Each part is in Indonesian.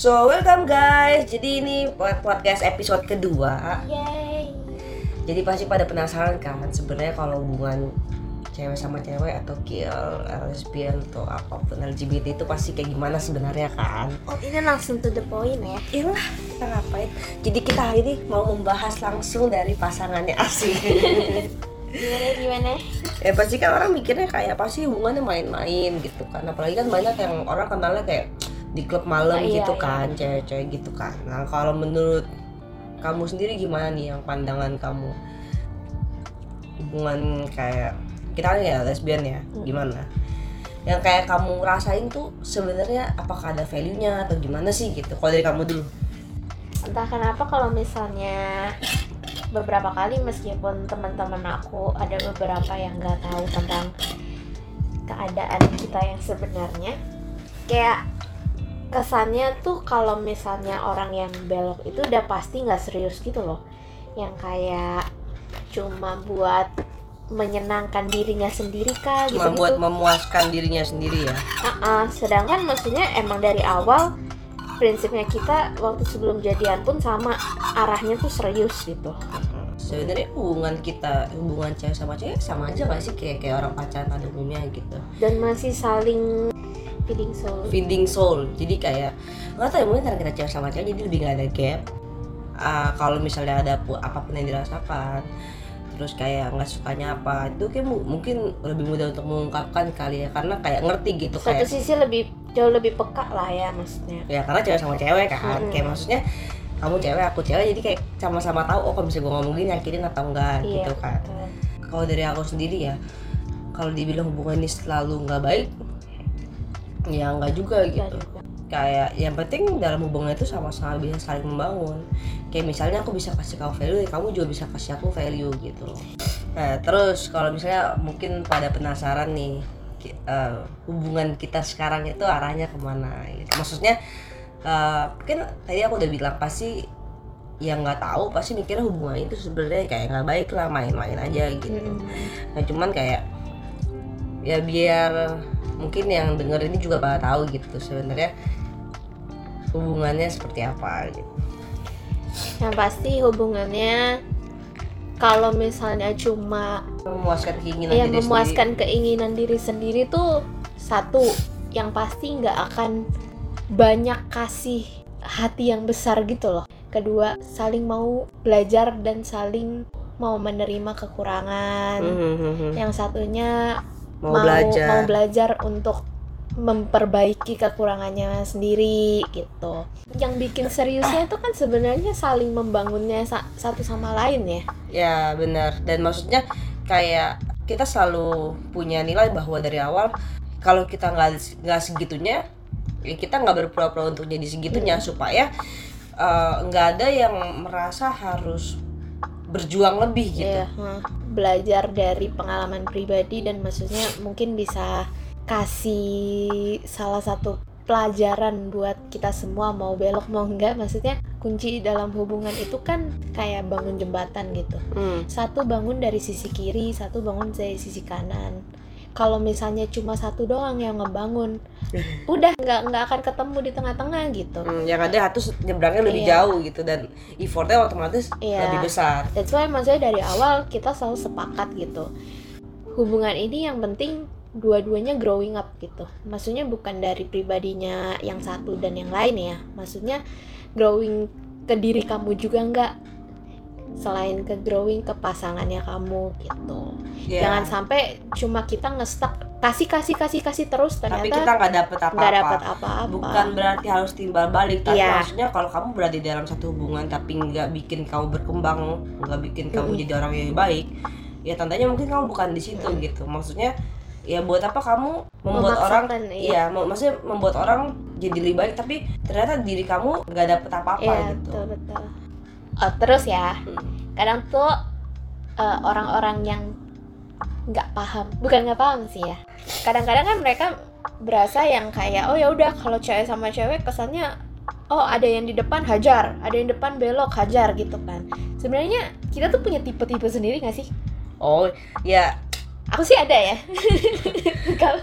So welcome guys. Jadi ini podcast episode kedua. Yay. Jadi pasti pada penasaran kan sebenarnya kalau hubungan cewek sama cewek atau kill lesbian atau apa pun LGBT itu pasti kayak gimana sebenarnya kan? Oh ini langsung to the point ya? Iyalah kita ngapain? Jadi kita hari ini mau membahas langsung dari pasangannya asli. Gimana gimana? ya pasti kan orang mikirnya kayak pasti hubungannya main-main gitu kan apalagi kan banyak yang orang kenalnya kayak di klub malam iya, gitu iya. kan cewek-cewek gitu kan nah kalau menurut kamu sendiri gimana nih yang pandangan kamu hubungan kayak kita kan ya lesbian ya Hmm. gimana yang kayak kamu rasain tuh sebenarnya apakah ada value-nya atau gimana sih gitu kalau dari kamu dulu Entah kenapa kalau misalnya beberapa kali meskipun teman-teman aku ada beberapa yang nggak tahu tentang keadaan kita yang sebenarnya kayak kesannya tuh kalau misalnya orang yang belok itu udah pasti nggak serius gitu loh. Yang kayak cuma buat menyenangkan dirinya sendiri kah gitu cuma buat memuaskan dirinya sendiri ya? Uh-uh, sedangkan maksudnya emang dari awal prinsipnya kita waktu sebelum jadian pun sama arahnya tuh serius gitu. sebenarnya hubungan kita hubungan cewek sama cewek sama aja gak sih? Kayak kayak orang pacaran pada umumnya gitu. Dan masih saling feeding soul. feeding soul jadi kayak nggak tahu ya mungkin karena kita cewek sama cewek jadi lebih nggak ada gap Ah, kalau misalnya ada pu- apa pun yang dirasakan terus kayak nggak sukanya apa itu kayak mu- mungkin lebih mudah untuk mengungkapkan kali ya karena kayak ngerti gitu Satu kayak sisi lebih jauh lebih peka lah ya maksudnya. ya karena cewek sama cewek kan Mm-mm. kayak maksudnya kamu cewek aku cewek jadi kayak sama-sama tahu oh kalau bisa gue ngomong gini yakirin atau enggak Iya. gitu kan kalau dari aku sendiri ya kalau dibilang hubungan ini selalu nggak baik ya nggak juga gitu juga. kayak yang penting dalam hubungan itu sama-sama bisa saling membangun kayak misalnya aku bisa kasih kamu value kamu juga bisa kasih aku value gitu nah terus kalau misalnya mungkin pada penasaran nih eh, hubungan kita sekarang itu arahnya ke mana gitu. maksudnya eh, mungkin tadi aku udah bilang pasti yang nggak tahu pasti mikirnya hubungan itu sebenarnya kayak nggak baik lah main-main aja gitu. Nah cuman kayak ya biar mungkin yang denger ini juga pada tahu gitu sebenarnya hubungannya seperti apa gitu. Yang pasti hubungannya kalau misalnya cuma Memuaskan keinginan yang diri memuaskan keinginan diri sendiri tuh satu yang pasti nggak akan banyak kasih hati yang besar gitu loh kedua saling mau belajar dan saling mau menerima kekurangan sendiri. Mhm, yang satunya mau, belajar. mau belajar untuk memperbaiki kekurangannya sendiri gitu yang bikin seriusnya itu kan sebenarnya saling membangunnya sa- satu sama lain ya Ya benar dan maksudnya kayak kita selalu punya nilai bahwa dari awal kalau kita nggak nggak segitunya ya kita nggak berpura-pura untuk jadi segitunya supaya eh, nggak ada yang merasa harus berjuang lebih gitu. Iya, hmm. Belajar dari pengalaman pribadi dan maksudnya mungkin bisa kasih salah satu pelajaran buat kita semua mau belok mau enggak. Maksudnya kunci dalam hubungan itu kan kayak bangun jembatan gitu. Hmm. satu bangun dari sisi kiri satu bangun dari sisi kanan kalau misalnya cuma satu doang yang ngebangun udah nggak nggak akan ketemu di tengah-tengah gitu Hmm, yang ada harus nyebrangnya lebih Iya. jauh gitu dan effortnya otomatis Iya. lebih besar. That's why maksudnya dari awal kita selalu sepakat gitu. Hubungan ini yang penting dua-duanya growing up gitu. Maksudnya bukan dari pribadinya yang satu dan yang lain ya. Maksudnya growing ke diri kamu juga enggak selain ke growing ke pasangannya kamu gitu. Ya. Jangan sampai cuma kita ngestak kasih kasih kasih kasih terus Tapi kita ternyata nggak dapet nggak apa-apa. apa-apa. Bukan berarti harus timbal balik, tapi Iya. maksudnya kalau kamu berada di dalam satu hubungan tapi nggak bikin kamu berkembang, nggak bikin kamu Mm-mm. jadi orang yang baik, ya tandanya mungkin kamu bukan di situ gitu. Maksudnya ya buat apa kamu membuat orang Memaksakan, iya. iya, mau- maksudnya membuat orang jadi lebih baik tapi ternyata diri kamu nggak dapet apa-apa Iya, gitu. betul betul. Oh, terus ya, Hmm. kadang tuh eh, orang-orang yang nggak paham, bukan nggak paham sih ya. Kadang-kadang kan mereka berasa yang kayak oh ya udah kalau cewek sama cewek kesannya oh ada yang di depan hajar, ada yang depan belok hajar gitu kan. Sebenarnya kita tuh punya tipe-tipe sendiri nggak sih? Oh, ya Aku sih ada ya. Kalau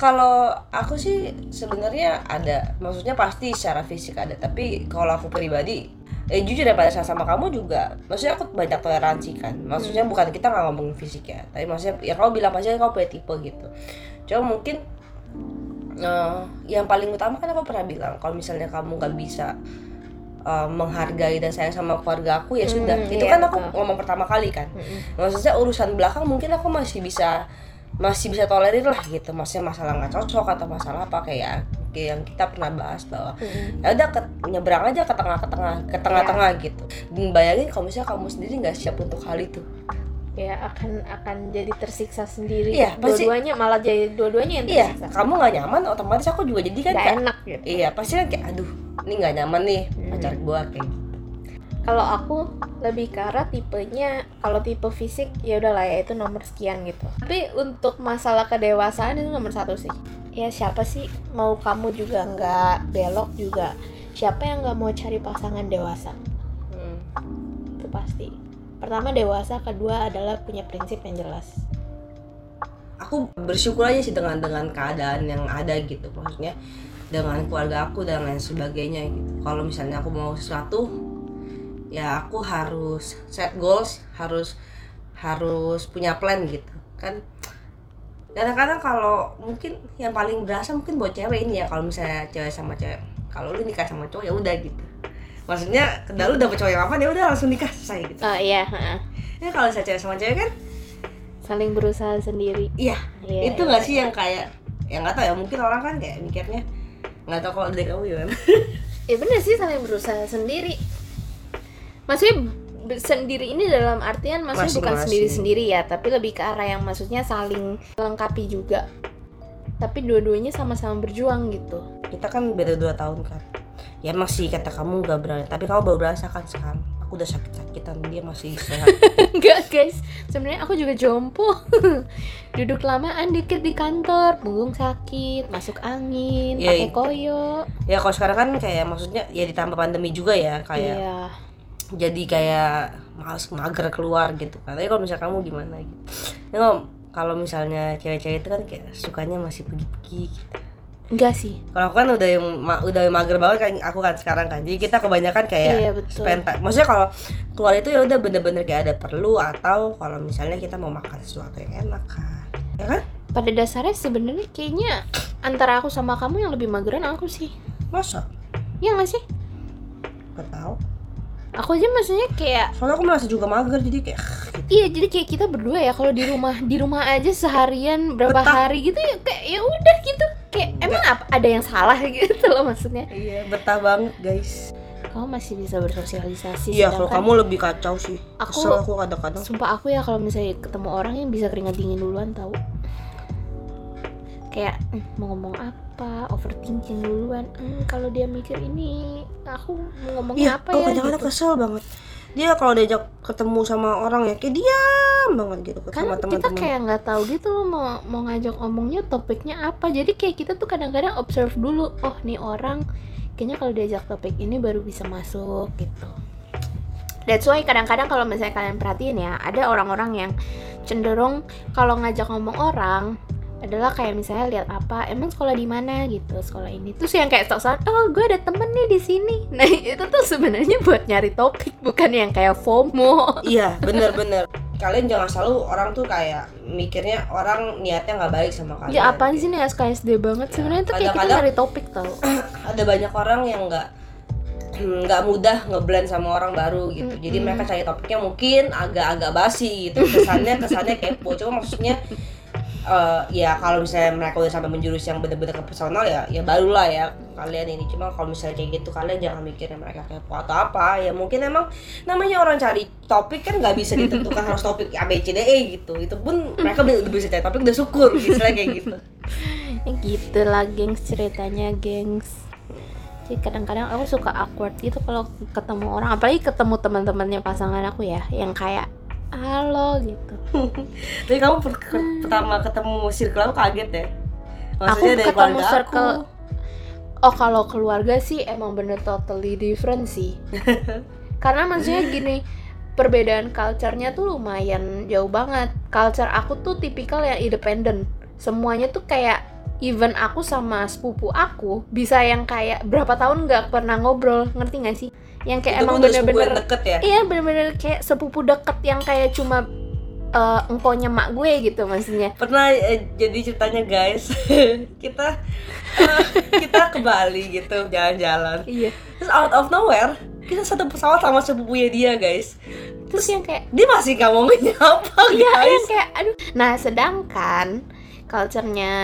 kalau aku sih sebenarnya ada maksudnya pasti secara fisik ada tapi kalau aku pribadi eh jujur ya pada saat sama kamu juga maksudnya aku banyak toleransi kan. Maksudnya bukan kita nggak ngomongin fisik ya tapi maksudnya ya kamu bilang pasti kamu punya tipe gitu. Cuma mungkin eh, yang paling utama kan aku pernah bilang kalau misalnya kamu nggak bisa eh, menghargai dan sayang sama keluarga aku ya sudah. Hmm, itu iya, kan aku betul. ngomong pertama kali kan. Mm-mm. maksudnya urusan belakang mungkin aku masih bisa masih bisa tolerir lah gitu. Maksudnya masalah nggak cocok atau masalah apa kayak kayak yang kita pernah bahas bahwa Mm-mm. ya udah ke- nyebrang aja ke tengah ke tengah ke tengah-tengah gitu. Dan bayangin kalau misalnya kamu sendiri nggak siap untuk hal itu. Ya akan akan jadi tersiksa sendiri. Iya, pasti- dua-duanya malah jadi dua-duanya yang iya tersiksa. kamu nggak nyaman otomatis aku juga jadi kan nggak kayak, enak gitu. Iya pasti kan kayak aduh ini nggak nyaman nih Hmm. pacar gua kayak gitu. kalau aku lebih ke arah tipenya kalau tipe fisik ya udahlah ya itu nomor sekian gitu. Tapi untuk masalah kedewasaan itu nomor satu sih ya siapa sih? Mau kamu juga nggak belok juga. Siapa yang nggak mau cari pasangan dewasa? Hmm. itu pasti. Pertama dewasa kedua adalah punya prinsip yang jelas. Aku bersyukur aja sih dengan dengan keadaan yang ada gitu. Maksudnya dengan keluarga aku dan lain sebagainya gitu. Kalau misalnya aku mau sesuatu ya aku harus set goals harus harus punya plan gitu. Kan kadang-kadang kalau mungkin yang paling berasa mungkin buat cewek ini ya kalau misalnya cewek sama cewek kalau lu nikah sama cowok ya udah gitu. Maksudnya kedal lu dapet cowok yang apa ya udah langsung nikah selesai gitu. Oh iya heeh. ya kalau misalnya cewek sama cewek kan saling berusaha sendiri. Iya Iya, itu iya. nggak sih yang kayak yang nggak tahu ya mungkin orang kan kayak mikirnya nggak tahu kalau dari kamu gimana ya bener sih saling berusaha sendiri. Maksudnya sendiri ini dalam artian maksudnya bukan Masing-masing. sendiri-sendiri ya tapi lebih ke arah yang maksudnya saling melengkapi juga. Tapi dua-duanya sama-sama berjuang gitu. Kita kan beda dua tahun kan. Ya emang sih kata kamu nggak berani. Tapi kamu baru merasakan sekarang. Aku udah sakit-sakitan dia masih sehat. Enggak guys. Sebenarnya aku juga jompo. Duduk lamaan dikit di kantor punggung sakit masuk angin Iya, pakai koyo. Ya kalau sekarang kan kayak maksudnya ya ditambah pandemi juga ya kayak iya jadi kayak males mager keluar gitu. Kan tapi kalau misalnya kamu gimana gitu. Ya, kalau misalnya cewek-cewek itu kan kayak sukanya masih pergi-pergi gitu. enggak sih. Kalau aku kan udah yang ma- udah yang mager banget kan aku kan sekarang kan. Jadi kita kebanyakan kayak Iya, betul. spend time. Maksudnya kalau keluar itu ya udah bener-bener kayak ada perlu atau kalau misalnya kita mau makan sesuatu yang enak kan. Ya kan? Pada dasarnya sebenarnya kayaknya antara aku sama kamu yang lebih mageran aku sih. Masa? Ya nggak sih? Gak tahu aku aja maksudnya kayak soalnya aku merasa juga mager jadi kayak gitu. iya jadi kayak kita berdua ya kalau di rumah di rumah aja seharian berapa Betah. hari gitu ya kayak ya udah gitu. Kayak emang apa ada yang salah gitu loh maksudnya. Iya betah banget guys. Kamu masih bisa bersosialisasi iya kalau kamu lebih kacau sih. Aku- kesel aku kadang-kadang. sumpah aku ya kalau misalnya ketemu orang yang bisa keringat dingin duluan tahu. Kayak "Hmm, mau ngomong apa overthinking duluan. "Hmm, kalau dia mikir ini aku mau ngomong iya apa aku ya kadang-kadang gitu. kesel banget. Dia kalau diajak ketemu sama orang ya kayak diam banget gitu kan sama kita teman-teman. kayak nggak tahu gitu loh mau mau ngajak ngomongnya topiknya apa. Jadi kayak kita tuh kadang-kadang observe dulu oh nih orang kayaknya kalau diajak topik ini baru bisa masuk gitu. That's why kadang-kadang kalau misalnya kalian perhatiin ya ada orang-orang yang cenderung kalau ngajak ngomong orang adalah kayak misalnya lihat apa emang sekolah di mana gitu sekolah ini terus yang kayak sok oh gue ada temen nih di sini nah itu tuh sebenarnya buat nyari topik bukan yang kayak FOMO Iya, bener-bener. Kalian jangan selalu orang tuh kayak mikirnya orang niatnya nggak baik sama kalian. Ya apaan gitu. sih nih SKSD banget sebenarnya tuh kayak kita nyari topik tau Ada banyak orang yang nggak nggak mudah ngeblend sama orang baru gitu. Jadi mereka cari topiknya mungkin agak-agak basi gitu. Kesannya kesannya kepo. Cuma maksudnya eh, ya kalau misalnya mereka udah sampai menjurus yang bener-bener ke personal ya ya barulah ya kalian ini. Cuma kalau misalnya kayak gitu kalian jangan mikirnya mereka kepo atau apa. Ya mungkin emang namanya orang cari topik kan nggak bisa ditentukan harus topik A B C D E gitu. Itu pun mereka bisa cari topik udah syukur misalnya kayak gitu. Gitu lah gengs ceritanya gengs. Jadi kadang-kadang aku suka awkward gitu kalau ketemu orang. Apalagi ketemu teman-temannya pasangan aku ya yang kayak halo gitu. Tapi kamu per- ke- pertama ketemu circle aku kaget ya? Aku dari ketemu keluarga circle- aku. oh kalau keluarga sih emang bener totally different sih. Karena maksudnya gini perbedaan culture-nya tuh lumayan jauh banget. Culture aku tuh tipikal yang independen semuanya tuh kayak even aku sama sepupu aku bisa yang kayak berapa tahun nggak pernah ngobrol ngerti gak sih? Yang kayak Itu emang bener-bener deket ya? Iya bener-bener kayak sepupu deket yang kayak cuma eh engkonya mak gue gitu maksudnya. Pernah eh, jadi ceritanya guys. Kita eh, kita ke Bali gitu jalan-jalan. Iya. Terus out of nowhere kita satu pesawat sama sepupunya dia guys. Terus yang kayak dia masih gak mau nyapa iya guys. yang kayak aduh. Nah sedangkan culture-nya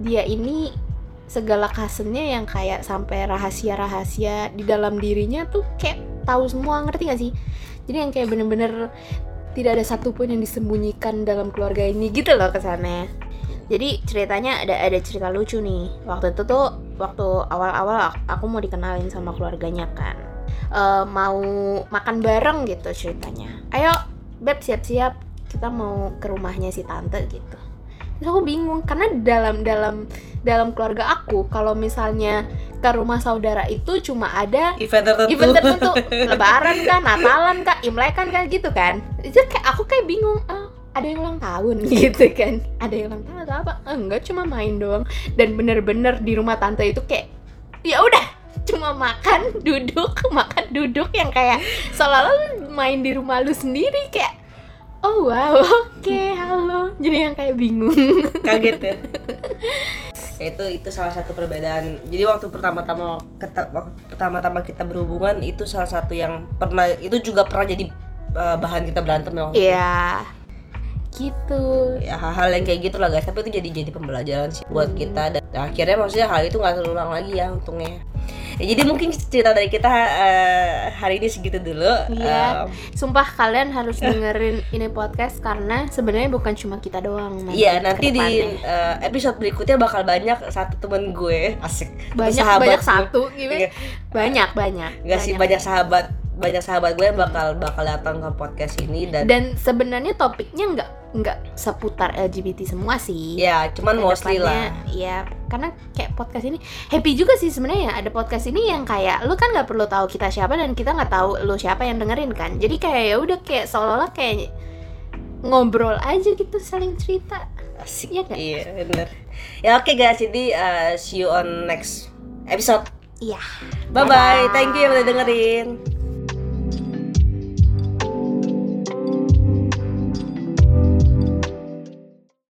dia ini segala cousinnya yang kayak sampai rahasia-rahasia di dalam dirinya tuh kayak tahu semua ngerti gak sih? Jadi yang kayak bener-bener tidak ada satupun yang disembunyikan dalam keluarga ini gitu loh kesannya. Jadi ceritanya ada ada cerita lucu nih. Waktu itu tuh waktu awal-awal aku mau dikenalin sama keluarganya kan. Eh, mau makan bareng gitu ceritanya. Ayo beb siap-siap. Kita mau ke rumahnya si tante gitu terus aku bingung karena dalam dalam dalam keluarga aku kalau misalnya ke rumah saudara itu cuma ada event tertentu. event tertentu. Lebaran kan natalan kan imlek kan kan gitu kan. Itu kayak aku kayak bingung ah ada yang ulang tahun? Gitu kan. Ada yang ulang tahun atau apa? "Ah, enggak cuma main doang. Dan bener-bener di rumah tante itu kayak ya udah cuma makan duduk makan duduk yang kayak seolah-olah lu main di rumah lu sendiri kayak oh wow. Oke halo. Jadi yang kayak bingung. Kaget ya? Ya, itu itu salah satu perbedaan. Jadi waktu pertama-tama waktu pertama-tama kita berhubungan itu salah satu yang pernah itu juga pernah jadi uh, bahan kita berantem ya waktu itu. Iya. Gitu. Ya hal-hal yang kayak gitu lah guys. Tapi itu jadi jadi pembelajaran sih buat Hmm. kita. Dan akhirnya maksudnya hal itu nggak terulang lagi ya untungnya ya, jadi mungkin cerita dari kita uh, hari ini segitu dulu Iya. Um, Sumpah kalian harus dengerin ini podcast karena sebenarnya bukan cuma kita doang. Iya nanti di uh, episode berikutnya bakal banyak satu temen gue asik banyak sahabat banyak satu gitu. Banyak banyak. Gak sih banyak sahabat banyak sahabat gue yang bakal bakal datang ke podcast ini dan, Dan sebenarnya topiknya nggak nggak seputar LGBT semua sih. ya cuman mostly Ke depannya, lah. Ya, karena kayak podcast ini happy juga sih sebenarnya ya, ada podcast ini yang kayak lu kan nggak perlu tahu kita siapa dan kita nggak tahu lu siapa yang dengerin kan. Jadi kayak ya udah kayak seolah-olah kayak ngobrol aja gitu saling cerita. asik. Iya iya bener. Ya oke guys. Jadi uh, see you on next episode. Iya. bye bye thank you yang udah dengerin